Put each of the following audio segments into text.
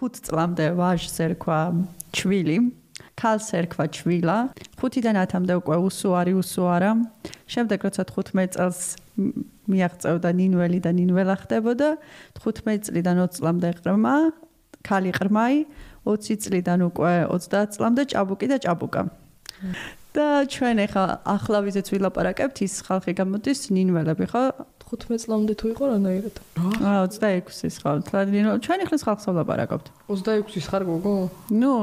5 წლამდე ვაჟს ერქვა ჩვილი, ქალს ერქვა ჩვილა, 5-დან 10-მდე უკვე უსუარი უსუარა. შემდეგ როცა 15 წელს მიაღწევდა ნინველი და ნინველა ხდებოდა, 15 წლიდან 20 წლამდე ყრმა, ქალი ყრმაი, 20 წლიდან უკვე 30 წლამდე ჭაბუკი და ჭაბუკა. და ჩვენ ახლა ახლა ვიზეც ვილაპარაკებთ ის ხალხი გამოდის ნინველები ხო 15 წლამდე თუ იყო რანაირად? აა 26-ის ხო? თლადინო, ჩვენ ახლა ხალხს ვლაპარაკობთ. 26-ის ხარ გოგო? ნუ,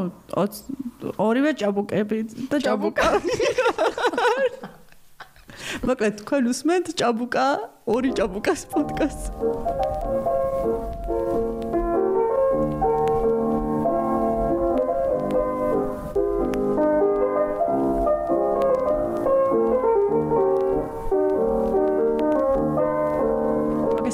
ორივე ჭაბუკები და ჭაბუკა. მოკლედ, თქვენ უსმენთ ჭაბუკა, ორი ჭაბუკას პოდკასტს.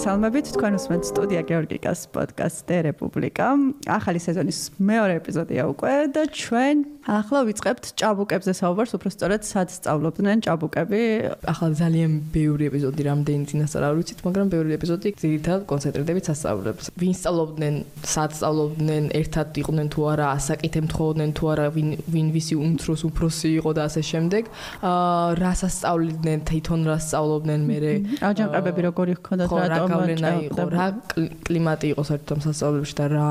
მოგესალმებით თქვენ უსმენთ სტუდია გეორგიკას პოდკასტ რესპუბლიკა. ახალი სეზონის მეორე ეპიზოდია უკვე და ჩვენ ახლა ვიწყებთ ჭაბუკებზე საუბარს, უბრალოდ სად სწავლობდნენ ჭაბუკები. ახლა ძალიან ბევრი ეპიზოდი რამდენი წინასწარ არ ვიცით, მაგრამ ბევრი ეპიზოდი ძირითადად კონცენტრირდებით სასწავლებლებს. ვინ სწავლობდნენ, სად სწავლობდნენ, ერთად იყვნენ თუ არა, ასაკით ემთხოვდნენ თუ არა, ვინ ვინ ვისი უმცროს უფროსი იყო და ასე შემდეგ. აა რას ასწავლიდნენ, თვითონ რას სწავლობდნენ მე? აჯანყებები როგორი ჰქონდათ რატომ გავლენა იყო, რა კლიმატი იყო საერთოდ სასწავლებლებში და რა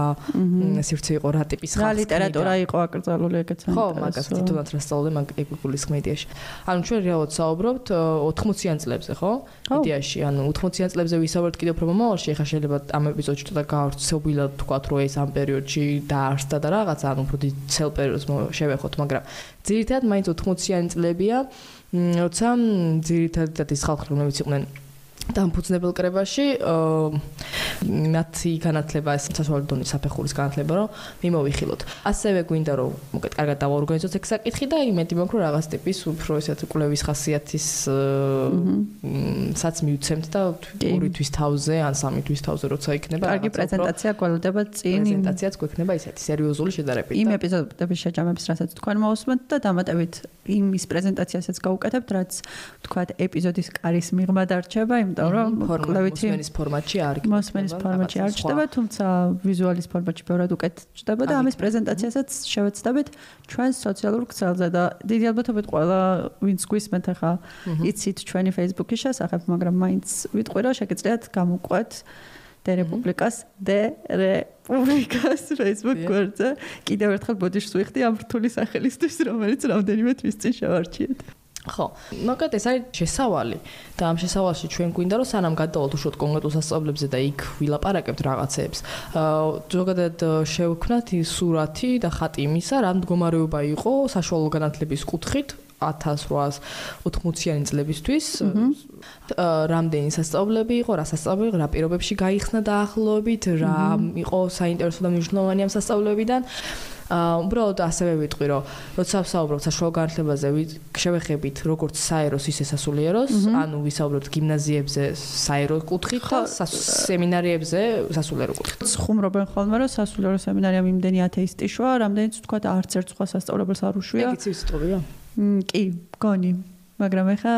სივრცე იყო, რა ტიპის ხალხი. რა ლიტერატურა იყო აკრძალული ეგეც. ხო, მაგას თვითონაც რა სწავლობდი მაგ ეგულის მედიაში. ანუ ჩვენ რეალურად საუბრობთ 80-იან წლებზე, ხო? იდეაში, ანუ 80-იან წლებზე ვისაუბრეთ კიდევ უფრო მომავალში, ხა შეიძლება ამ ეპიზოდში ცოტა გავრცელოთ, თქვათ, რომ ეს ამ პერიოდში დაარსდა და რაღაცა, ანუ უფრო ცელ პერიოდს შევეხოთ, მაგრამ ძირითადად მაინც 80-იანი წლებია, როცა ძირითადად ის ხალხი რომლებიც იყვნენ დამფუძნებელ კრებაში მათი განათლება ეს სასწავლო დონის საფეხურის განათლება რომ მიმოვიხილოთ. ასევე გვინდა რომ მოკეთ კარგად დავორგანიზოთ ეგ საკითხი და იმედი მაქვს რომ რაღაც ტიპის უფრო ესეთ კვლევის ხასიათის საც მივცემთ და ორი თვის თავზე ან სამი თვის თავზე როცა იქნება კარგი პრეზენტაცია გველოდება წინ პრეზენტაციაც გვექნება ისეთი სერიოზული შედარებით. იმ ეპიზოდების შეჯამებს რასაც თქვენ მოусმენთ და დამატებით იმის პრეზენტაციასაც გავუკეთებთ რაც თქვათ ეპიზოდის კარის მიღმა დარჩება იმ იმიტომ რომ კლევითი მოსმენის ფორმატში არ იქნება მოსმენის ფორმატში არ ჩდება თუმცა ვიზუალის ფორმატში ბევრად უკეთ ჩდება და ამის პრეზენტაციასაც შევეცდებით ჩვენ სოციალურ ქსელზე და დიდი ალბათობით ყველა ვინც გვისმენთ ახლა იცით ჩვენი Facebook-ის შესახებ მაგრამ მაინც ვიტყვი რომ შეგეძლოთ გამოყვეთ დე რეპუბლიკას დე რეპუბლიკას Facebook გვერდზე. კიდევ ერთხელ ბოდიშს ვიხდი ამ რთული სახელისთვის რომელიც რამდენიმე თვის წინ შევარჩიეთ ხო, მაგათ ეს არის შესავალი და ამ შესავალში ჩვენ გვინდა რომ სანამ გადავალთ უშუალოდ კონკრეტულ სასწავლებლებზე და იქ ვილაპარაკებთ რაღაცებს. აა ზოგადად შევქმნათ ის სურათი და ხატი იმისა, რა მდგომარეობა იყო საშუალო განათლების კუთხით 1880-იანი წლებისთვის. აა რამდენი სასწავლებელი იყო, რა სასწავლებელი, რა პირობებში გაიხსნა დაახლოებით, რა იყო საინტერესო და მნიშვნელოვანი ამ სასწავლებლებიდან. აა უბრალოდ ასევე ვიტყვი რომ როცა ვსაუბრობ საშუალო განათლებაზე შევეხებით როგორც საეროს ისე სასულიეროს ანუ ვისაუბროთ გიმნაზიებზე საერო კუთხით და სემინარიებზე სასულიერო კუთხით. ხუმრობენ ხოლმე რომ სასულიერო სემინარია იმდენი ათეისტი შვა რამდენიც თქვა არც ერთ სხვა სასწავლებელს არ უშვია ეგ იცი ვიტყვია კი გონი. მაგრამ ეხა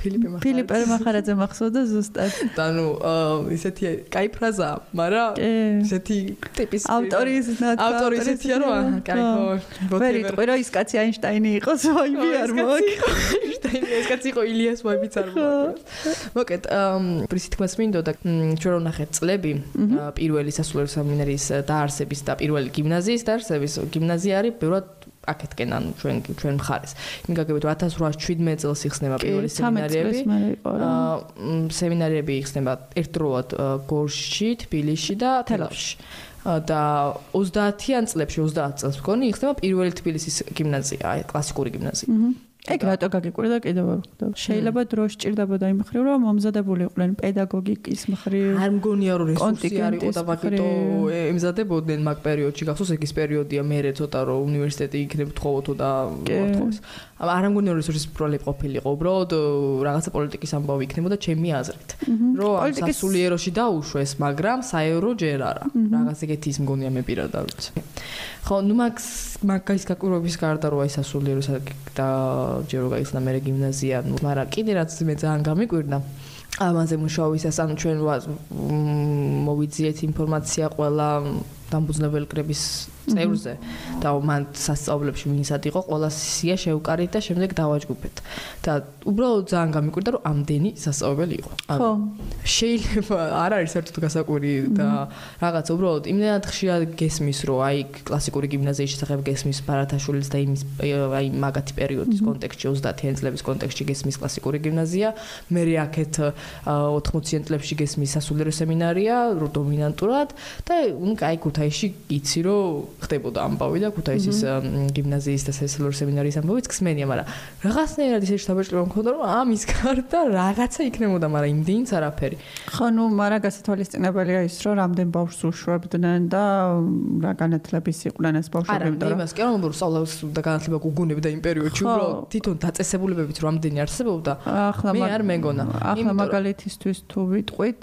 ფილიპე მახარაძე ფილიპე მახარაძე მახსოვდა ზუსტად. და ნუ ისეთი კაი ფრაზაა, მაგრამ ისეთი ტიპის ავტორის ავტორი ისეთია რომ კაი ხო. ვერ იტყვი რომ ის კაცი აინშტაინი იყო, ვაიბი არ მოაქვს. აინშტაინი ეს კაცი იყო ილიას ვაიბიც არ მოაქვს. მოკეთ, პრისი თქმას მინდოდა ჩვენ რომ ნახეთ წლები პირველი სასულიერო სემინარიის დაარსების და პირველი გიმნაზიის დაარსების. გიმნაზია არის ბევრად აქეთკენ ანუ ჩვენ ჩვენ მხარეს. იმი გაგებით 1817 წელს იხსნება პირველი სემინარიები. აა სემინარიები იხსნება ერთდროულად გორში, თბილისში და თელავში. და 30-იან წლებში 30 წელს მგონი იხსნება პირველი თბილისის გიმნაზია, კლასიკური გიმნაზია. აჰა. ეგ რატო გაგიკვირდა კიდევ არ ხვდა. შეიძლება დრო სჭირდებოდა იმ ხრივ რომ მომზადებული იყვნენ პედაგოგიკის მხრივ. არ მგონია რომ რესურსი არ იყო და მაგიტო ემზადებოდნენ მაგ პერიოდში. გახსოვს ეგ ის პერიოდია მე ცოტა რომ უნივერსიტეტი იქნებ თხოვოთო და მოთხოვს. არ მგონია რომ რესურსის პრობლემა ყოფილიყო. უბრალოდ რაღაცა პოლიტიკის ამბავი იქნებოდა ჩემი აზრით. რომ სასულიეროში დაუშვეს, მაგრამ საევრო ჯერ არა. რაღაც ეგეთი ის მგონია მე პირადად ვიცი. ხო, ნუ მაგ მაგის გაკურობის გარდა რო აი სასულიერო და ჯერო გაიხსნა მე გიმნაზია, ნუ მაგრამ კიდე რაც მე ძალიან გამიკვირდა. ამაზე მუშაობისას ანუ ჩვენ მოვიძიეთ ინფორმაცია ყველა დამბუძნებელი კრების წევრზე. და მან სასწავლებლებში ვინსად იყო ყველა სია შევკარით და შემდეგ დავაჯგუფეთ. და უბრალოდ ძალიან გამიკვირდა რომ ამდენი სასწავლებელი იყო. ხო. შეიძლება არ არის საერთოდ გასაკვირი და რაღაცა უბრალოდ იმენად ხშირად გესმის რომ აი კლასიკური გიმნაზიის შესახებ გესმის ბარათაშვილის და იმის აი მაგათი პერიოდის კონტექსტში 30-იან წლების კონტექსტში გესმის კლასიკური გიმნაზია. მე აქეთ 80-იან წლებში გესმის სასულიერო სემინარია დომინანტურად. და ნუ აი ქუთაისში იცი რომ ხდებოდა ამბავი და ქუთაისის გიმნაზიის და სასულიერო სემინარიის ამბავიც ხსმენია, მაგრამ რაღაცნაირად ისე შთაბეჭდილება მქონდა, რომ ამის გარდა რაღაცა იქნებოდა, მაგრამ იმდენიც არაფერი. ხო, ნუ მაგრამ გასათვალისწინებელია ის, რომ რამდენ ბავშვს უშვებდნენ და რა განათლების იყვნენ ეს ბავშვები, იმიტომ რომ იმას კი რომ სწავლას და განათლება გუგუნებდა იმ პერიოდში, უბრალოდ თვითონ დაწესებულებებით რამდენი არსებობდა. ახლა მე არ მეგონა. ახლა მაგალითისთვის თუ ვიტყვით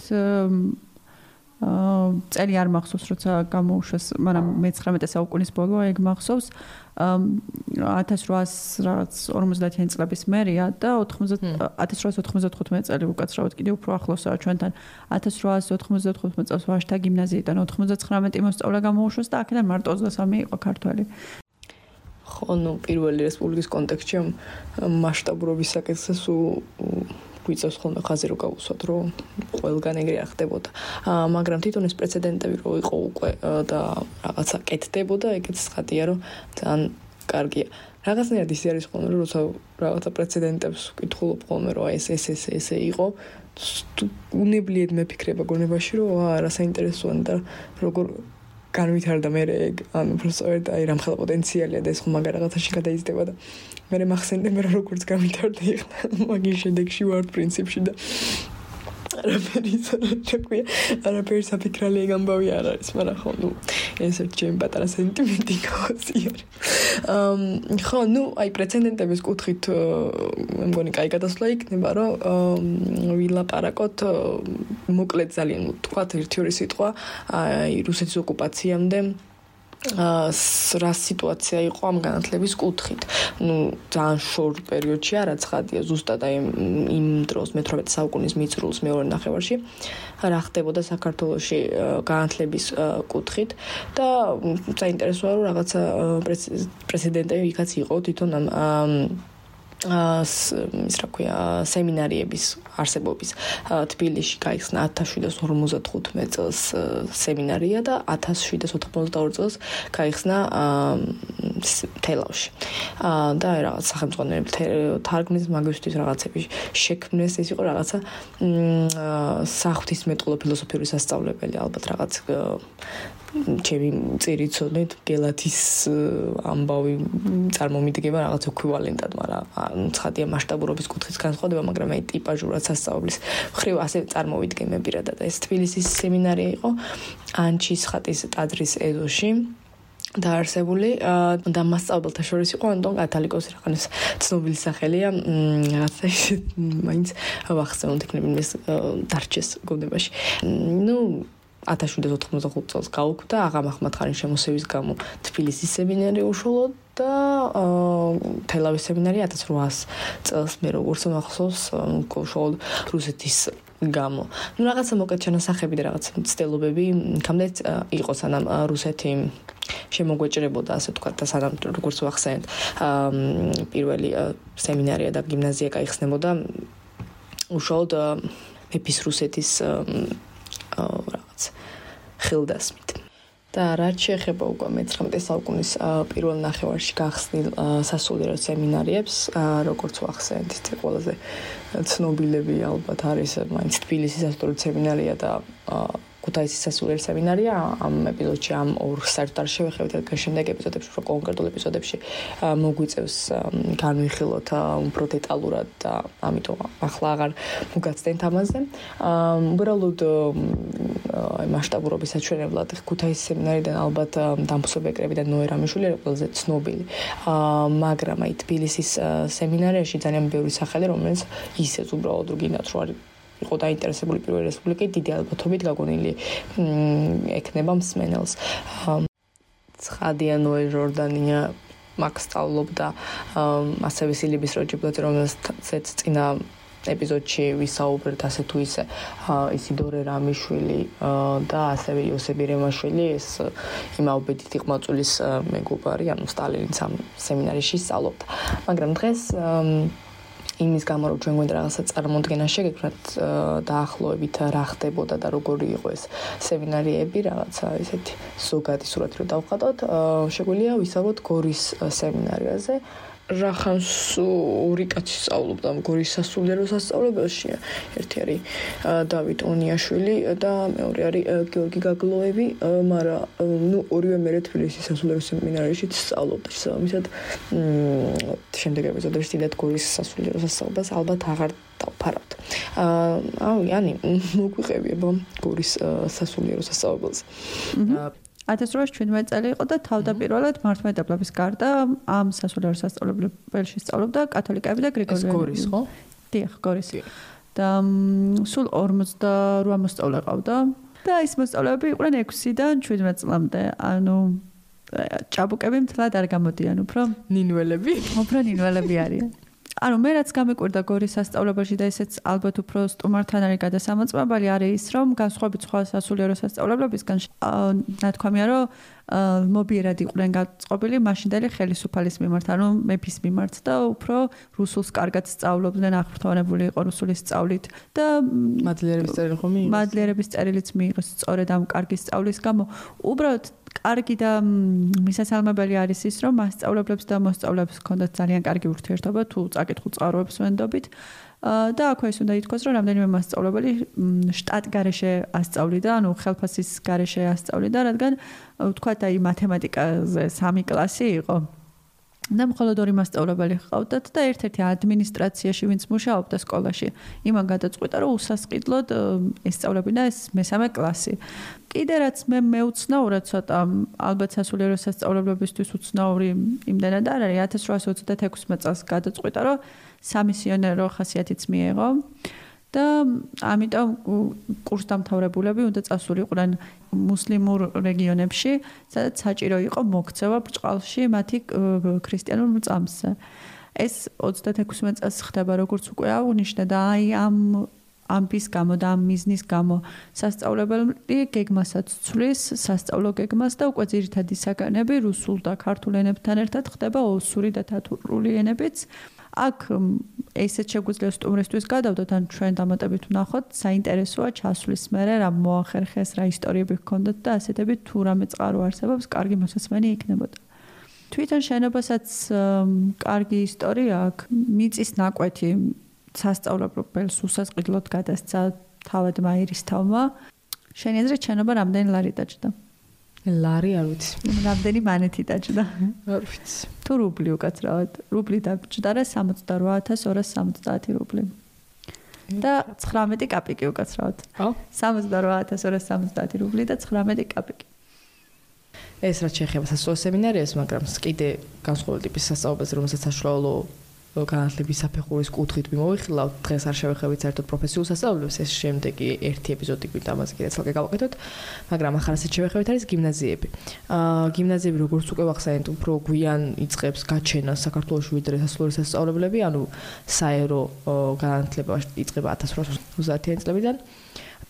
წელი არ მახსოვს როცა გამოუშვეს, მაგრამ მე-19 საუკუნის ბოლო ეგ მახსოვს. 1800 რაღაც 50-იან წლების მერია და 90 1895 წელი უკაცრავად კიდე უფრო ახლოსაა ჩვენთან. 1895 წელს ვაშთა გიმნაზიიდან 99 მოსწავლა გამოუშვეს და აქედან მარტო 23 იყო ქართველი. ხო, ნუ პირველი რესპუბლიკის კონტექსტში მასშტაბურობის საკითხზე სულ გვიწევს ხოლმე ხაზი რო გავუსვათ რომ ყველგან ეგრე ახდებოდა. აა მაგრამ თვითონ ეს პრეცედენტები რო იყო უკვე და რაღაცა კეთდებოდა, ეგეც ხატია რომ ძალიან კარგია. რაღაცნაირად ისე არის ხოლმე რომ როცა რაღაცა პრეცედენტებს ვკითხულობ ხოლმე რომ ეს ეს ეს ესე იყო უნებლიეთ მეფიქრება გონებაში რომ აა რა საინტერესოა და როგორ განვითარდა მე ეგ ანუ უბრალოდ აი რამხელა პოტენციალია და ეს ხომ მაგარ რაღაცაში გადაიზრდება და მე მახსენდება რა როგორც გამიტარდა ეხლა მაგის შედეგში ვარ პრინციპში და არაფერის შეკვია, არაფერს აფიქრალი ეგ ამბავი არ არის, მაგრამ ხო, ნუ ეს ერთ ჩემ პატარა სენტიმენტი გავაზიარ. ამ ხო, ნუ აი პრეცედენტების კუთხით მე მგონი კაი გადასვლა იქნება, რომ ვილაპარაკოთ მოკლედ ძალიან თქვა ერთი ორი სიტყვა აი რუსეთის ოკუპაციამდე რა სიტუაცია იყო ამ განათლების კუთხით. ну ძალიან შორ პერიოდში არა ცხადია ზუსტად აი იმ დროს მე-18 საუკუნის მიწრულს მეორე ნახევარში რა ხდებოდა საქართველოში განათლების კუთხით და საინტერესოა რომ რაღაცა პრეზიდენტი იქაც იყო თვითონ ამ ის რა ქვია სემინარიების არსებობის თბილისში გაიხსნა 1755 წელს სემინარია და 1792 წელს გაიხსნა თელავში. და აი რაღაც სახელმწიფო თარგმნის მაგისტრის რაღაცები შექმნეს ის იყო რაღაცა საღვთისმეტყველო ფილოსოფიური სასწავლებელი ალბათ რაღაც ჩემი წირიცოდეთ გელათის ამბავი წარმომიდგება რაღაც ეკვივალენტად, მაგრამ ცხადია მასშტაბურობის კუთხის განსხვავება, მაგრამ აი ტიპაჟურად სასწავლის მხრივ ასე წარმოვიდგემე პირადად. ეს თბილისის სემინარია იყო ანჩის ხატის ტაძრის ეზოში. დაარსებული და მასწავლებელთა შორის იყო ანტონ კათალიკოსი რაღაცა ცნობილი სახელია რაღაცა ისე მაინც ვახსენოთ იქნება ეს დარჩეს გონებაში ну 1795 წელს გაუკვდა აღამ ახმათხანის შემოსევის გამო თბილისის სემინარი უშუალოდ და თელავის სემინარი 1800 წელს მე როგორც მახსოვს უშუალოდ რუსეთის გამო. ну რაღაცა მოკეთ ჩანასახები და რაღაცა ცდელობები იქამდე იყო სანამ რუსეთი შემოგვეჭრებოდა ასე თქვა და სანამ როგორც ვახსენეთ პირველი სემინარია და გიმნაზია გაიხსნებოდა უშუალოდ მეფის რუსეთის ხელდასმით. და რაც შეეხება უკვე მე-19 საუკუნის პირველ ნახევარში გახსნილ სასულიერო სემინარიებს, როგორც ვახსენეთ, ეს ყველაზე ცნობილები ალბათ არის მაინც თბილისის სასულიერო სემინარია და ქუთაისის სასულიერო სემინარია ამ ეპიზოდში ამ ორ საერთოდ არ შევეხებთ და შემდეგ ეპიზოდებში უფრო კონკრეტულ ეპიზოდებში მოგვიწევს განვიხილოთ უფრო დეტალურად და ამიტომ ახლა აღარ მოგაცდენთ ამაზე. უბრალოდ აი მასშტაბურობის საჩვენებლად ქუთაისის სემინარიდან ალბათ დამფუძნებელი ეკრებიდან ნოე რამიშვილი ყველაზე ცნობილი. მაგრამ აი თბილისის სემინარიაში ძალიან ბევრი სახელი რომელიც ისეც უბრალოდ რო გინდათ რო არის იყო დაინტერესებული პირველი რესპუბლიკი დიდი ალბათობით გაგონილი ექნება მსმენელს. ცხადიანოე ჟორდანია მაკ სტავლობდა ასევე სილიბის როჯიბლაძე რომელსაც წინა ეპიზოდში ვისაუბრეთ ასე თუ ისე ისიდორე რამიშვილი და ასევე იოსები რემაშვილი ეს იმაუბედით იყმაწულის მეგობარი, ანუ სტალინიც ამ სემინარიაში სწავლობდა. მაგრამ დღეს იმის გამო რომ ჩვენ გვინდა რაღაცა წარმოდგენა შეგექმნათ დაახლოებით რა ხდებოდა და როგორი იყო ეს სემინარიები, რაღაცა ისეთი ზოგადი სურათი რომ დავხატოთ, შეგვიძლია ვისაუბროთ გორის სემინარიაზე. რახანს ორი კაცი სწავლობდა გორის სასულიერო სასწავლებელში. ერთი არის დავით ონიაშვილი და მეორე არის გიორგი გაგლოევი, მაგრამ ნუ ორივე მერე თბილისის სასულიერო სემინარიაში სწავლობდა. შესაბამისად, შემდეგ ეპიზოდებში დიდად გორის სასულიერო სასწავლებას ალბათ აღარ დავფარავთ. აა, ანუ მოგვიყევი აბა გორის სასულიერო სასწავლებელს. აა 1817 წელი იყო და თავდაპირველად მართლმადიდებლების გარდა ამ სასულიერო სასწავლებელში სწავლობდა კათოლიკები და გრიგორიელები. ეს გორის ხო? დიახ, გორის. და სულ 48 მოსწავლე ყავდა და ის მოსწავლეები იყვნენ 6-დან 17 წლამდე. ანუ ჭაბუკები მთლად არ გამოდიან, უფრო ნინველები. უფრო ნინველები არიან. ანუ მე რაც გამეკვირდა გორის სასწავლებელში და ესეც ალბათ უფრო სტუმართან არის გადასამოწმებელი არის ის რომ განსხვავებით სხვა სასულიერო სასწავლებლებისგან ნათქვამია რომ მობიერად იყვნენ გაწყობილი მაშინდელი ხელისუფალის მიმართ ანუ მეფის მიმართ და უფრო რუსულს კარგად სწავლობდნენ აღფრთოვანებული იყო რუსულის სწავლით და მადლიერების წერილი ხომ მიიღეს მადლიერების წერილიც მიიღეს სწორედ ამ კარგი სწავლის გამო. უბრალოდ კარგი და მისასალმებელი არის ის, რომ მასწავლებლებს და მოსწავლეებს ჰქონდათ ძალიან კარგი ურთიერთობა თუ წაკითხულ წყაროებს ვენდობით. და აქვე ის უნდა ითქვას, რომ რამდენიმე მასწავლებელი შტატ გარეშე ასწავლიდა, ანუ ხელფასის გარეშე ასწავლიდა, რადგან ვთქვათ, აი მათემატიკაზე 3 კლასი იყო. და მხოლოდ ორი მასწავლებელი ჰყავდათ და ერთ-ერთი ადმინისტრაციაში ვინც მუშაობდა სკოლაში. იმან გადაწყვიტა, რომ უსასყიდლოდ ესწავლებინა ეს მესამე კლასი. კიდე რაც მე მეუცნაურა ცოტა, ალბათ სასულიერო სასწავლებლებისთვის უცნაური იმდენად არ არის 1826 წელს გადაწყვიტა, რომ სამისიონერო ხასიათიც მიიღო. და ამიტომ კურსდამთავრებულები უნდა წასულიყვნენ მუსლიმურ რეგიონებში, სადაც საჭირო იყო მოქცევა ბრჭყალში მათი ქრისტიანულ წამსზე. ეს 36 წელს ხდება როგორც უკვე აღნიშნე და აი ამ ამბის გამო და ამ მიზნის გამო სასწავლებელი გეგმასაც ცვლის, სასწავლო გეგმას და უკვე ძირითადი საგანები რუსულ და ქართულ ენებთან ერთად ხდება ოსური და თათურული ენებიც. აქ ესეც შეგვიძლია სტუმრისთვის გადავდოთ ან ჩვენ დამატებით ვნახოთ საინტერესოა ჩასვლის მერე რა მოახერხეს რა ისტორიები გქონდათ და ასეთები თუ რამე წყარო არსებობს კარგი მოსასმენი იქნებოდა თვითონ შენობასაც კარგი ისტორია აქვს მიწის ნაკვეთი სასწავლებელს უსასყიდლოდ გადასცა თავად მაირის თავმა შენი აზრით შენობა რამდენი ლარი დაჭდა ლარი არ ვიცი. რამდენი მანეთი დაჭდა? არ ვიცი. თუ რუბლი უკაცრავად, რუბლი დაჭდა რა 68270 რუბლი. და 19 კაპიკი უკაცრავად. ხო? 68270 რუბლი და 19 კაპიკი. ეს რაც შეეხება სასწავლო სემინარიას, მაგრამ კიდე განსხვავებული ტიპის სასწავლებელს, რომელსაც საშუალო განათლების საფეხურის კუთხით მიმოვიხილავთ დღეს არ შევეხებით საერთოდ პროფესიულ სასწავლებლებს ეს შემდეგი ერთი ეპიზოდი გვინდა ამაზე კიდე ცალკე გავაკეთოთ მაგრამ ახლა ასე შევეხებით არის გიმნაზიები. აა გიმნაზიები როგორც უკვე ვახსენეთ უფრო გვიან იწყებს გაჩენას საქართველოს ვიდრე სასწავლო სასწავლებლები ანუ საერო განათლება იწყება 1850-იან წლებიდან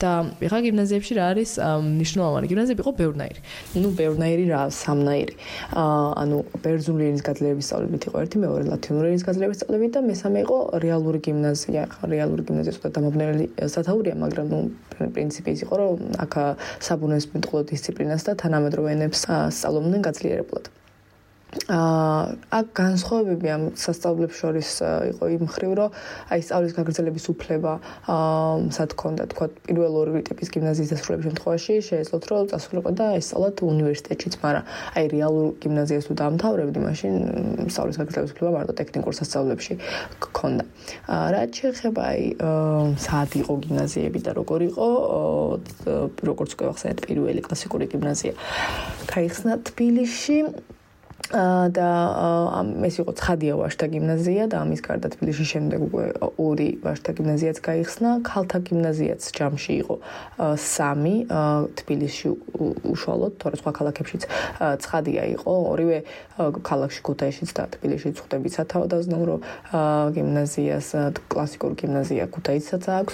და ეხლა გიმნაზიებში რა არის მნიშვნელოვანი გიმნაზიები იყო ბევრნაირი. ნუ ბევრნაირი რა, სამნაირი. აა ანუ ბერძნული ენის გაძლიერების სწავლებით იყო ერთი, მეორე ლათინური ენის გაძლიერების სწავლებით და მესამე იყო რეალური გიმნაზია. ხა რეალური გიმნაზია ცოტა დამაბნეველი სათაურია, მაგრამ ნუ პრინციპი ის იყო, რომ აქ საბუნებისმეტყველო დისციპლინას და თანამედროვე ენებს სწავლობდნენ გაძლიერებულად. აა განსხვავებები ამ სასწავლებლებს შორის იყო იმ ხრივ, რომ აი სწავლის გაგრძელების უფლება აა სათქონდა, თქვა პირველ ორი ტიპის გიმნაზიის დასრულების შემთხვევაში შეეძლოთ, რომ წასულიყო და ესწავლათ უნივერსიტეტშიც, მაგრამ აი რეალურ გიმნაზიას თუ დამთავრებდი, მაშინ სწავლის გაგრძელების უფლება მარტო ტექნიკურ სასწავლებლებში გქონდა. აა რაც შეეხება აი სად იყო გიმნაზიები და როგორ იყო, როგორც უკვე ახსენეთ, პირველი კლასიკური გიმნაზია. გაიხსნა თბილისში და ეს იყო ცხადია ვაშთა გიმნაზია და ამის გარდა თბილისში შემდეგ უკვე ორი ვაშთა გიმნაზიაც გაიხსნა. ქალთა გიმნაზიაც ჯამში იყო სამი თბილისში უშუალოდ, თორე სხვა ქალაქებშიც ცხადია იყო ორივე ქალაქში ქუთაისშიც და თბილისშიც ხვდებით სათავადაზნაურო გიმნაზიას, კლასიკურ გიმნაზია ქუთაისსაც აქვს.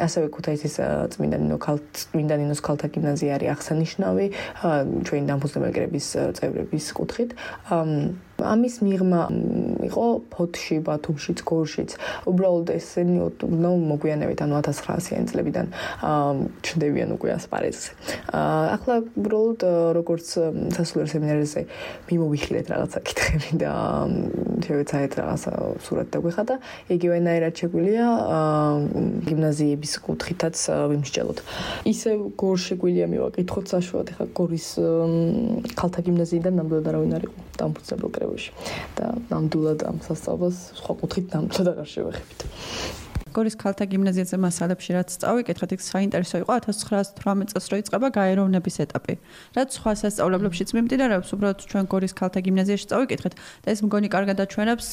ასევე ქუთაისის წმინდა ნინო ქალ წმინდა ნინოს ქალთა გიმნაზია არის აღსანიშნავი ჩვენი დამფუძნებელი წევრების კუთხე კუთხით ამის მიღმა იყო ფოთში, ბათუმშიც, გორშიც. უბრალოდ ესენი ნუ მოგვიანებით ანუ 1900-იან წლებიდან ჩნდებიან უკვე ასპარეზზე. ახლა უბრალოდ როგორც სასულიერო სემინარზე მიმოვიხილეთ რაღაცა კითხები და შევეცადეთ რაღაცა სურათი დაგვეხადა. იგივენაირად შეგვიძლია გიმნაზიების კუთხითაც ვიმსჯელოთ. ისე გორში გვილია მივაკითხოთ საშუალოდ ახლა გორის ქალთა გიმნაზიიდან ნამდვილად არავინ არ იყო დამფუძნებელ კრებულში და ნამდვილად ამ სასწავლოს სხვა კუთხით ნამდვილად აღარ შევეხებით. გორის ქალთა გიმნაზიაზე მასალებში რაც წავიკითხეთ, იქ საინტერესო იყო 1918 წელს რო იწყება გაეროვნების ეტაპი. რაც სხვა სასწავლებლებშიც მიმდინარეობს, უბრალოდ ჩვენ გორის ქალთა გიმნაზიაში წავიკითხეთ და ეს მგონი კარგად აჩვენებს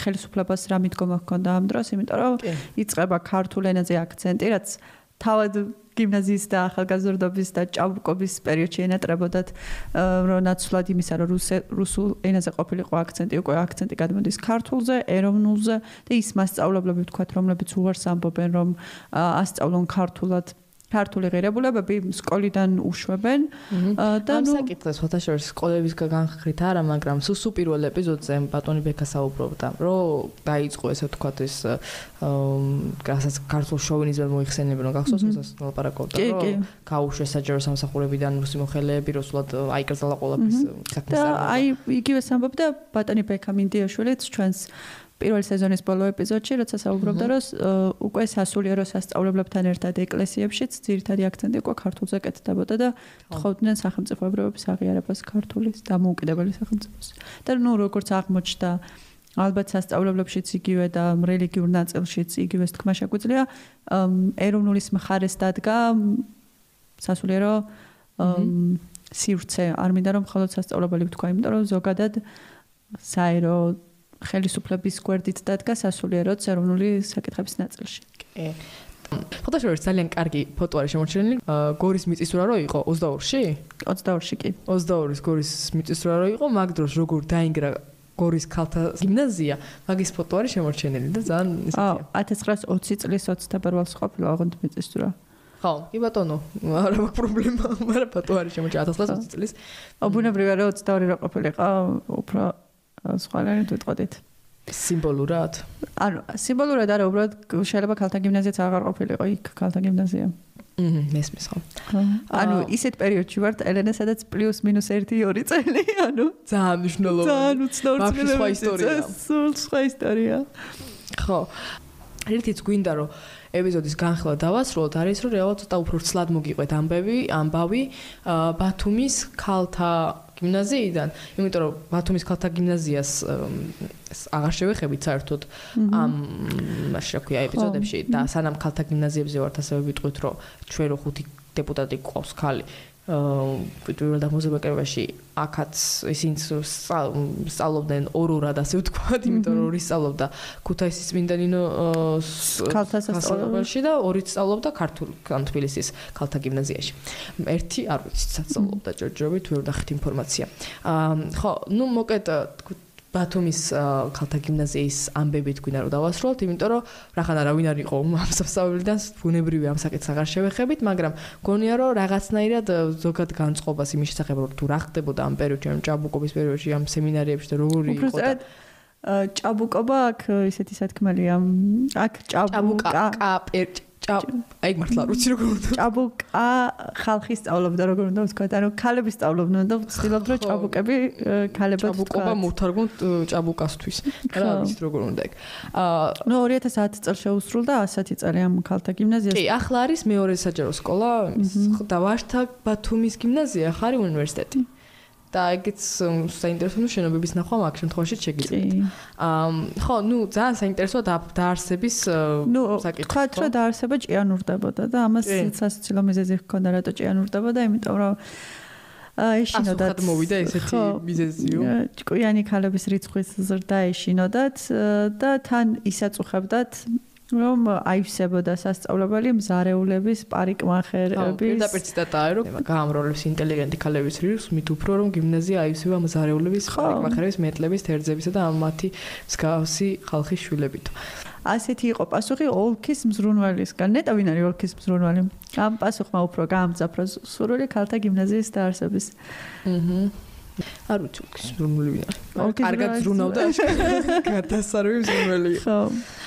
ხელისუფლებას რა მიდგომა ჰქონდა ამ დროს, იმიტომ რომ იწყება ქართულ ენაზე აქცენტი, რაც თავად გიმნაზიის და ახალგაზრდობის და ჭაბუკობის პერიოდში ენატრებოდათ რომ ნაცვლად იმისა რომ რუსულ ენაზე ყოფილიყო აქცენტი უკვე აქცენტი გადმოდის ქართულზე, ეროვნულზე და ის მასწავლებლები ვთქვათ რომლებიც უარს ამბობენ რომ ასწავლონ ქართულად ქართული ღირებულებები სკოლიდან უშვებენ. და ნუ საკითხს ფოთაშორის სკოლების განხრით არა, მაგრამ სუსუ პირველ ეპიზოდზე ბატონი ბექა საუბრობდა, რომ დაიწყო ესე ვთქვათ ეს რასაც ქართულ შოვინიზმს მოიხსენებენ, რომ გახსოვს ეს ლაპარაკობდა, რომ გაუშვეს საჯარო სამსახურებიდან რუსი მოხელეები, რუსულად აიკრძალა ყველაფრის საქმეს. და აი იგივე სამბობდა ბატონი ბექა მინდიაშვილიც ჩვენს პირველი სეზონის ბოლო ეპიზოდში, როცა საუბრობდა, რომ უკვე სასულიერო სასწავლებლებთან ერთად ეკლესიებშიც ძირითადი აქცენტი უკვე ქართულზე კეთდებოდა და თხოვდნენ სახელმწიფოებრიობის აღიარებას ქართულის დამოუკიდებელი სახელმწიფოს. და ნუ როგორც აღმოჩნდა ალბათ სასწავლებლებშიც იგივე და რელიგიურ ნაწილშიც იგივე თქმა შეგვიძლია ეროვნულის მხარეს დადგა სასულიერო სივრცე. არ მინდა რომ მხოლოდ სასწავლებელი ვთქვა იმიტომ რომ ზოგადად საერო ხელისუფლების გვერდით დადგა სასულიერო ეროვნული საკითხების ნაწილში. კი. ფოტოშოპში ძალიან კარგი ფოტო არის შემორჩენილი. გორის მიწისურა რო იყო 22-ში? 22-ში კი. 22-ის გორის მიწისურა რო იყო, მაგ დროს როგორ დაინგრა გორის ქალთა გიმნაზია, მაგის ფოტო არის შემორჩენილი და ძალიან ისეთი. აა 1920 წლის 20 თებერვალს ყოფილა აღონდ მიწისურა. ხო, კი ბატონო, არა მაქვს პრობლემა, მაგრამ ფოტო არის შემორჩენილი 1920 წლის. აბუნებრივია რომ 22 რო ყოფილიყო, უფრო სხვაგანით ვიტყოდით. სიმბოლურად? ანუ სიმბოლურად არა, უბრალოდ შეიძლება ქალთა გიმნაზიაც აღარ ყოფილიყო იქ ქალთა გიმნაზია. აჰა, მესმის ხო. ანუ ისეთ პერიოდში ვართ ელენა, სადაც პლუს მინუს 1-2 წელი, ანუ ძალიან მნიშვნელოვანი. ძალიან უცნაური სხვა ისტორია. სულ სხვა ისტორია. ხო. ერთიც გვინდა რომ ეპიზოდის განხილვა დავასრულოთ, არის რომ რეალურად ცოტა უფრო ცლად მოგიყვეთ ამბები, ამბავი ბათუმის ქალთა გიმნაზიიდან, იმიტომ რომ ბათუმის ქალთა გიმნაზიას აღარ შევეხებით საერთოდ ამ მაშინ რა ქვია ეპიზოდებში და სანამ ქალთა გიმნაზიებზე ვართ ასევე ვიტყვით რომ ჩვენ რო ხუთი დეპუტატი ყავს ხალი პირველ დამოზებაში აქაც ისინი სწავლობდნენ ორ-ორად ასე ვთქვათ, იმიტომ რომ ორი სწავლობდა ქუთაისის მინდანინო ქალთა სასწავლებელში და ორი სწავლობდა ქართულ ან თბილისის ქალთა გიმნაზიაში. ერთი არ ვიცი, სწავლობდა ჯერჯერობით ვერ დახით ინფორმაცია. აა ხო, ну, მოკეთ ბათუმის ქალთა გიმნაზიის ამბებით გვინდა რომ დავასრულოთ, იმიტომ რომ რახან არავინ არ იყო ამ სასწავლებლიდან, ბუნებრივი ამ საკითხს აღარ შევეხებით, მაგრამ გონია რომ რაღაცნაირად ზოგად განწყობას იმის შესახებ რომ თუ რა ხდებოდა ამ პერიოდში, ამ ჭაბუკობის პერიოდში, ამ სემინარებში და როგორი იყო და ჭაბუკობა აქ ისეთი სათქმელია. აქ ჭაბუკა ჭაბუკა აი მართლა რუცი როგორ უნდა? ჭაბუკა ხალხი სწავლობდა როგორ უნდა ვთქვა ანუ ქალები სწავლობდნენ და ვცდილობ რომ ჭაბუკები ქალებად ჭაბუკობა მოვთარგმნ ჭაბუკასთვის. რა ვიცით როგორ უნდა ეგ აა ნუ 2010 წელს შეუსრულდა 100 წელი ამ ქალთა გიმნაზიას. კი ახლა არის მეორე საჯარო სკოლა და ვაშთა ბათუმის გიმნაზია ხარი უნივერსიტეტი და ეგეც საინტერესო შენობების ნახვა მაგ შემთხვევაში შეგიძლიათ. აა ხო, ნუ ძალიან საინტერესო დაარსების საკითხი. ხო, თქვა დაარსება ჭიანურდებოდა და ამას სასაცილო მიზეზი ჰქონდა რატო ჭიანურდებოდა, იმიტომ რომ ეშინოდათ მოვიდა ესეთი მიზეზიო. ჭკვიანი ქალების რიცხვის ზრდა ეშინოდათ და თან ისაწუხებდათ რომ აივსებოდა სასწავლებელი მზარეულების პარიკმახერების პირდაპირ ციტატაა რომ გაამროლებს ინტელიგენტი ქალების რიცხვის მით უფრო რომ გიმნაზია აივსება მზარეულების პარიკმახერების მეტლების თერძებისა და მათი მსგავსი ხალხის შვილებით ასეთი იყო პასუხი ოლქის მზრუნვალისგან. ნეტა ვინ არის ოლქის მზრუნვალი? ამ პასუხმა უფრო გაამძაფრა სურვილი ქალთა გიმნაზიის დაარსების. აჰა. არ ვიცი ოლქის მზრუნვალი ვინ არის. კარგად ზრუნავდა გადასარევი მზრუნვალი. ხო.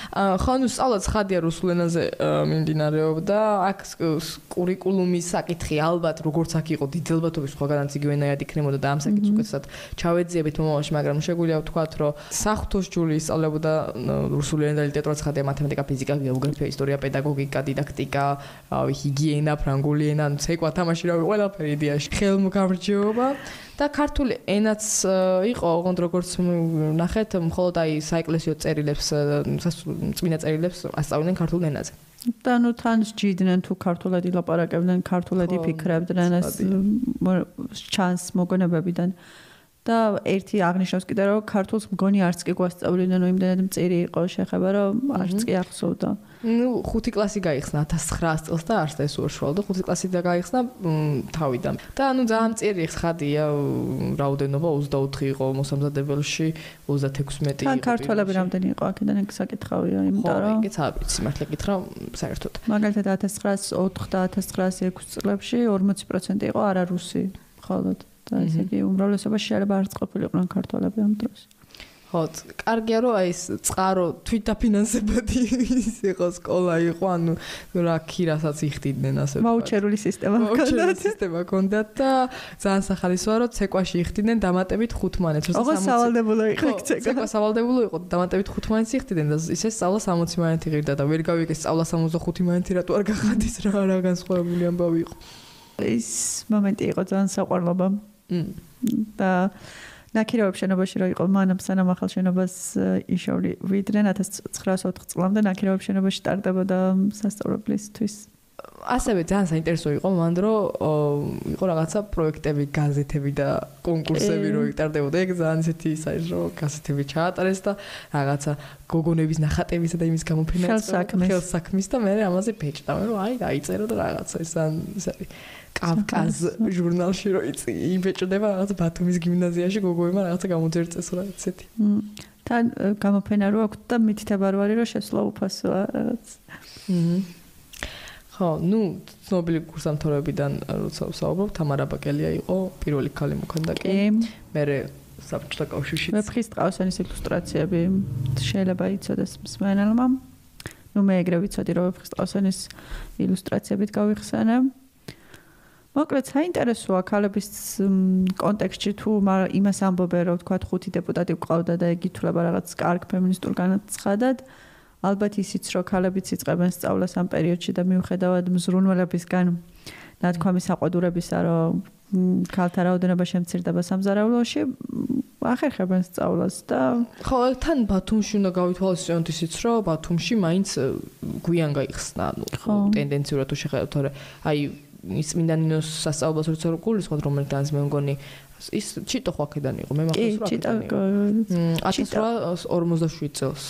ხო ნუ სწავლაც ხადია რუსულ ენაზე მიმდინარეობდა აქ კურიკულუმის საკითხი ალბათ როგორც აქ იყო დიდელბათობის სხვაგანაც იგივენაირად იქნებოდა და ამ საკითხს უკეთესად ჩავეძიებით მომავალში მაგრამ შეგვიძლია ვთქვათ რომ სახთოს ჯული სწავლებოდა რუსული ენა და ლიტერატურა ხადია მათემატიკა ფიზიკა გეოგრაფია ისტორია პედაგოგიკა დიდაქტიკა ჰიგიენა ფრანგული ენა ცეკვა თამაში რავი ყველაფერი იდეაში ხელმგამრჯობა და ქართული ენაც იყო ოღონდ როგორც ნახეთ მხოლოდ აი საეკლესიო წერილებს წმინდა წერილებს ასწავლენ ქართულ ენაზე. და ნუ თან სჯიდნენ თუ ქართულად ილაპარაკებდნენ ქართულად იფიქრებდნენ ეს ჩანს მოგონებებიდან და ერთი აღნიშნავს კიდე რომ ქართულს მგონი არც კი გვასწავლიდნენ რომ იმდენად მწირი იყო შეხება რომ არც კი ახსოვდა. ნუ ხუთი კლასი გაიხსნა 1900 წელს და არც ეს უშუალო და ხუთი კლასი და გაიხსნა თავიდან. და ანუ ძალიან მწირი ხადია რაოდენობა 24 იყო მოსამზადებელში 36 მეტი იყო. ქართველები რამდენი იყო აქედან ეგ საკითხავია იმიტომ რომ ხო, ეგეც აბიცი მართლა გითხრა საერთოდ. მაგალითად 1904 და 1906 წლებში 40% იყო არარუსი ხოლოდ. და ესე იგი უმრავლესობა შეიძლება არც ყოფილიყვნენ ქართველები ამ დროს. ხო, კარგია რომ აი ეს წყარო თვითდაფინანსებადი ის იყო სკოლა იყო, ანუ რა ქირასაც იხდიდნენ ასე. ვაუჩერული სისტემა ჰქონდათ. ვაუჩერული სისტემა ჰქონდათ და ძალიან სახალისოა რომ ცეკვაში იხდიდნენ დამატებით 5 მანეთს. ოღონდ სავალდებულო იყო ცეკვა. ცეკვა სავალდებულო იყო, დამატებით 5 მანეთს იხდიდნენ და ისე სწავლა 60 მანეთი ღირდა და ვერ გავიგე სწავლა 65 მანეთი რატო არ გახადის რა რა განსხვავებული ამბავი იყო. ის მომენტი იყო ძალიან საყვარლობა. და ნაკირეობის შენობაში რო იყო მანამ სანამ ახალ შენობას იშოვლი ვიდრე 1904 წლამდე ნაკირეობის შენობაში სტარტებოდა სასწავლებლისთვის ასევე ძალიან საინტერესო იყო მან რომ იყო რაღაცა პროექტები გაზეთები და კონკურსები რო იტარდებოდა. ეგ ძალიან ისეთი საერთო გაზეთები ჩაატარეს და რაღაცა გოგონების ნახატებისა და იმის გამოფენა ხელსაქმის და მე ამაზე ბეჭდა მე რომ აი დაიწერო და რაღაცა ეს ძალიან ის არის კავკაზ ჟურნალში რო იბეჭდება რაღაც ბათუმის გიმნაზიაში გოგოებმა რაღაცა გამოძერწეს რა ისეთი. თან გამოფენა რო აქვს და მითითება რო არის რომ შესვლა უფასოა რაღაც. ხო, ნუ ცნობილი კურსანთორებიდან როცა ვსაუბრობ, თამარა ბაკელია იყო პირველი ქალი მოქანდაკე. მე საბჭოთა კავშირში მეფხის ტყავსანის ილუსტრაციები შეიძლება იცოდეს მსმენელმა. ნუ მე ეგრე ვიცოდი რომ მეფხის ტყავსანის ილუსტრაციებით გავიხსენებ. მოკლედ საინტერესოა ქალების კონტექსტში თუ იმას ამბობენ რომ თქვა ხუთი დეპუტატი ყავდა და იგი თულება რაღაც კარგ ფემინისტურ განაცხადად ალბათ ისიც რომ ქალებიც იწყებენ სწავლას ამ პერიოდში და მიუხედავად მზრუნველებისგან ნათქვამი საყვადურებისა რომ ქალთა რაოდენობა შემცირდება სამზარეულოში ახერხებენ სწავლას და ხო თან ბათუმში უნდა გავითვალისწინოთ ისიც რომ ბათუმში მაინც გვიან გაიხსნა ანუ ტენდენციურად თუ შეხედავთ თორე აი ის მინდა ნინოს სასწაულოს როცა გულისხმობ რომელთანაც მე მგონი ის ჩიტო ხო აქედან იყო მე მახსოვს რა ჩიტო 1847 წელს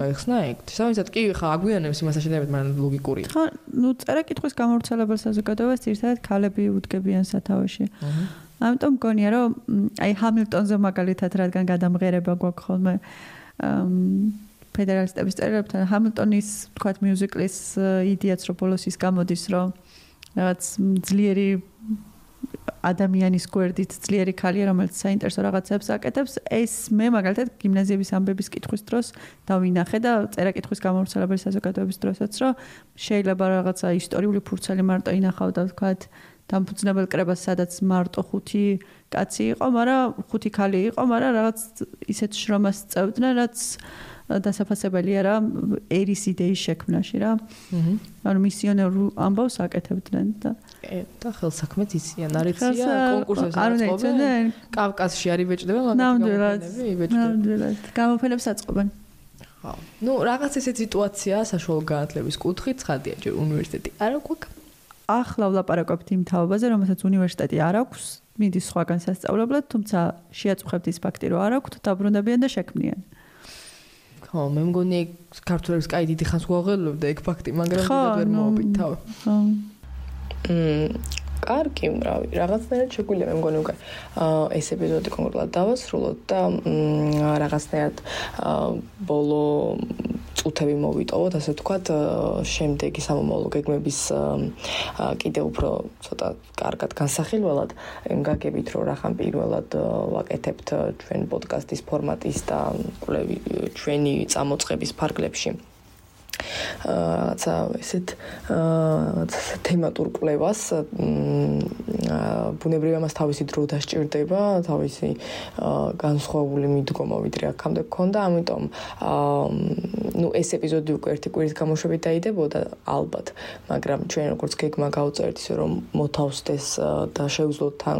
გაიხსნა ეგ. სამისად კი ხა აგვიანებს იმას შედებათ მაგრამ ლოგიკურია ხა ნუ წერა კითხვის გამავრცელებელ საზოგადოებას ერთად ქალები უდგებიან სათავეში. ამიტომ მგონია რომ აი ჰამილტონზე მაგალითად რადგან გადამღერება გვაქვს ხოლმე ფედერალისტების წერებთან ჰამილტონის თქვათ მიუზიკლის იდეაც რო ბოლოს ის გამოდის რომ რაღაც ძლიერი ადამიანის გვერდით ძლიერი ქალია რომელიც საინტერესო რაღაცებს აკეთებს. ეს მე მაგალითად გიმნაზიების ამბების კითხვის დროს დავინახე და წერა-კითხვის გამავრცელებელი საზოგადოების დროსაც რომ შეიძლება რაღაცა ისტორიული ფურცელი მარტო ინახავ და ვთქვათ დამფუძნებელ კრებას სადაც მარტო ხუთი კაცი იყო, მაგრამ ხუთი ქალი იყო, მაგრამ რაღაც ისეთ შრომას წევდნენ, რაც დასაფასებელია რა ერის იდეის შექმნაში რა. აჰა. ანუ მისიონერ ამბავს აკეთებდნენ და და ხელსაქმეც იციან, არიცია კონკურსებს აწყობენ. კავკასში არის ბეჭდება, მაგრამ იბეჭდება. ნამდვილად. გამოფენებს აწყობენ. ხო. ნუ რაღაც ესე სიტუაცია საშუალო განათლების კუთხით ცხადია, ჯერ უნივერსიტეტი არა გვაქვს. ახლა ვლაპარაკობთ იმ თაობაზე, რომელსაც უნივერსიტეტი არ აქვს მიდის სხვაგან სასწავლებლად, თუმცა შეაწუხებთ ის ფაქტი, რომ არ აქვთ დაბრუნებიან და შექმნიან. ხო, მე მგონი ქართულებს კაი დიდი ხანს გვაღელვებდა ეგ ფაქტი, მაგრამ დიდად ვერ მოობით თავ. ხო. მმ კარგი, რავი, რაღაცნაირად შეგვიძლია მე მგონი უკვე ეს ეპიზოდი კონკრეტულად დავასრულოთ და რაღაცნაირად ბოლო წუთები მოვიტოვოთ, ასე ვთქვათ, შემდეგი სამომავლო გეგმების კიდე უფრო ცოტა კარგად განსახილველად, გაგებით რომ რახან პირველად ვაკეთებთ ჩვენ პოდკასტის ფორმატის და ჩვენი წამოწყების ფარგლებში. რაღაცა ესეთ რაღაცა თემატურ კვლევას ბუნებრივია მას თავისი დრო დასჭირდება, თავისი განსხვავებული მიდგომა ვიდრე აქამდე გქონდა, ამიტომ ნუ ეს ეპიზოდი უკვე ერთი კვირის გამოშვებით დაიდებოდა ალბათ, მაგრამ ჩვენ როგორც გეგმა გავწერთ ისე რომ მოთავსდეს და შევძლოთ თან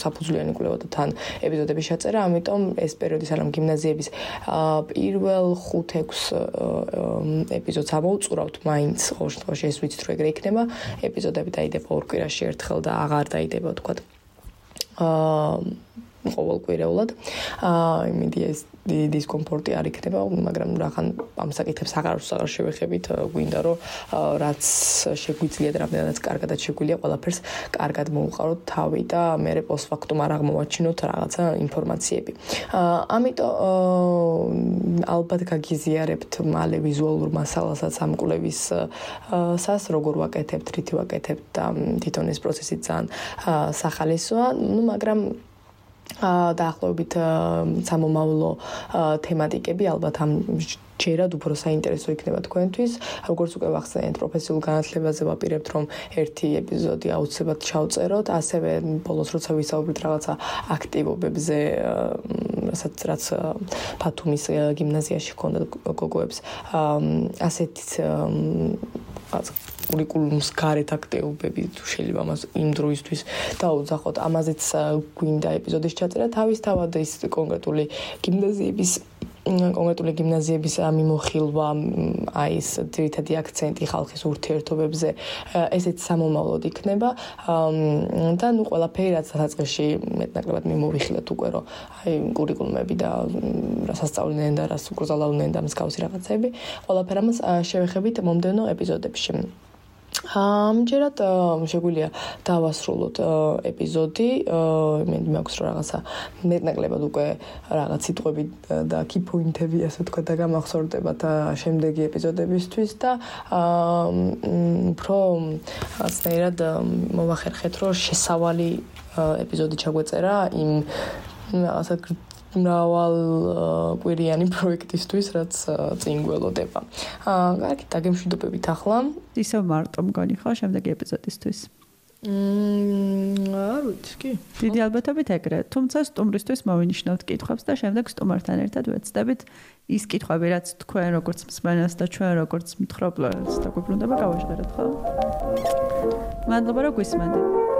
საფუძვლიანი კვლევა და თან ეპიზოდების შეწერა, ამიტომ ეს პერიოდი სანამ გიმნაზიების პირველ 5-6 ეპიზოდს ამოვწურავთ მაინც ყოველ შემთხვევაში ეს ვიცით რომ ეგრე იქნება. ეპიზოდები დაიდება ორ კვირაში ერთხელ და აღარ დაიდება თქვა აა ყოველკვირეულად. აა იმედი ეს დისკომფორტი არ იქნება, მაგრამ რახან ამ საკითხებს აღარ აღარ შევეხებით, გვინდა რომ რაც შეგვიძლია და რამდენადაც კარგადაც შეგვიძლია ყველაფერს კარგად მოუყაროთ თავი და მე პოსტფაქტუმ არ აღმოვაჩინოთ რაღაცა ინფორმაციები. აა ამიტომ ალბათ გაგიზიარებთ მალე ვიზუალურ მასალასაც ამ კვლევის სას როგორ ვაკეთებთ, რითი ვაკეთებთ და თვითონ ეს პროცესი ძალიან სახალისოა, ну მაგრამ დაახლოებით სამომავლო თემატიკები ალბათ ამ ჯერად უფრო საინტერესო იქნება თქვენთვის. როგორც უკვე ვახსენეთ, პროფესიულ განათლებაზე ვაპირებთ, რომ ერთი ეპიზოდი აუცილებლად ჩავწეროთ, ასევე ბოლოს როცა ვისაუბრეთ რაღაცა აქტივობებზე, რასაც რაც ფათუმის გიმნაზიაში ჰქონდა გოგოებს, ასეთი კურიკულუმს გარეთ აქტიობები თუ შეიძლება მას იმ დროისთვის დაუძახოთ. ამაზეც გვინდა ეპიზოდის ჩაწერა თავისთავად ის კონკრეტული გიმნაზიების კონკრეტული გიმნაზიების მიმოხილვა აი ეს ძირითადი აქცენტი ხალხის ურთიერთობებზე ესეც სამომავლოდ იქნება. და ნუ ყველაფერი რაც დასაწყისში მეტნაკლებად მიმოვიხილეთ უკვე რომ აი კურიკულუმები და სასწავლდნენ და რას უკრძალავდნენ და მსგავსი რაღაცები ყველაფერ ამას შევეხებით მომდენო ეპიზოდებში ამჯერად შეგვიძლია დავასრულოთ ეპიზოდი. მე მაქვს რა რაღაცა მეტნაკლებად უკვე რაღაც სიტყვები და key point-ები ასე თქვა და გამახსოვრდებათ შემდეგი ეპიზოდებისთვის და უფრო ასნაირად მოვახერხეთ რომ შესავალი ეპიზოდი ჩაგვეწერა იმ რაღაცა მრავალ კვირიანი პროექტისთვის, რაც წინ გველოდება. აა, კარგი, დაგემშვიდობებით ახლა. ისე მარტო მგონი ხო შემდეგი ეპიზოდისთვის? მმ, არ ვიცი, კი. დიდი ალბათობით ეგრე. თუმცა სტუმრისთვის მოვინიშნავთ კითხვებს და შემდეგ სტუმართან ერთად ვეცდებით ის კითხვები, რაც თქვენ როგორც მსმენელს და ჩვენ როგორც მთხრობლებს დაგვიბრუნდება, გავაჟღეროთ, ხო? მადლობა, რომ გვისმენთ.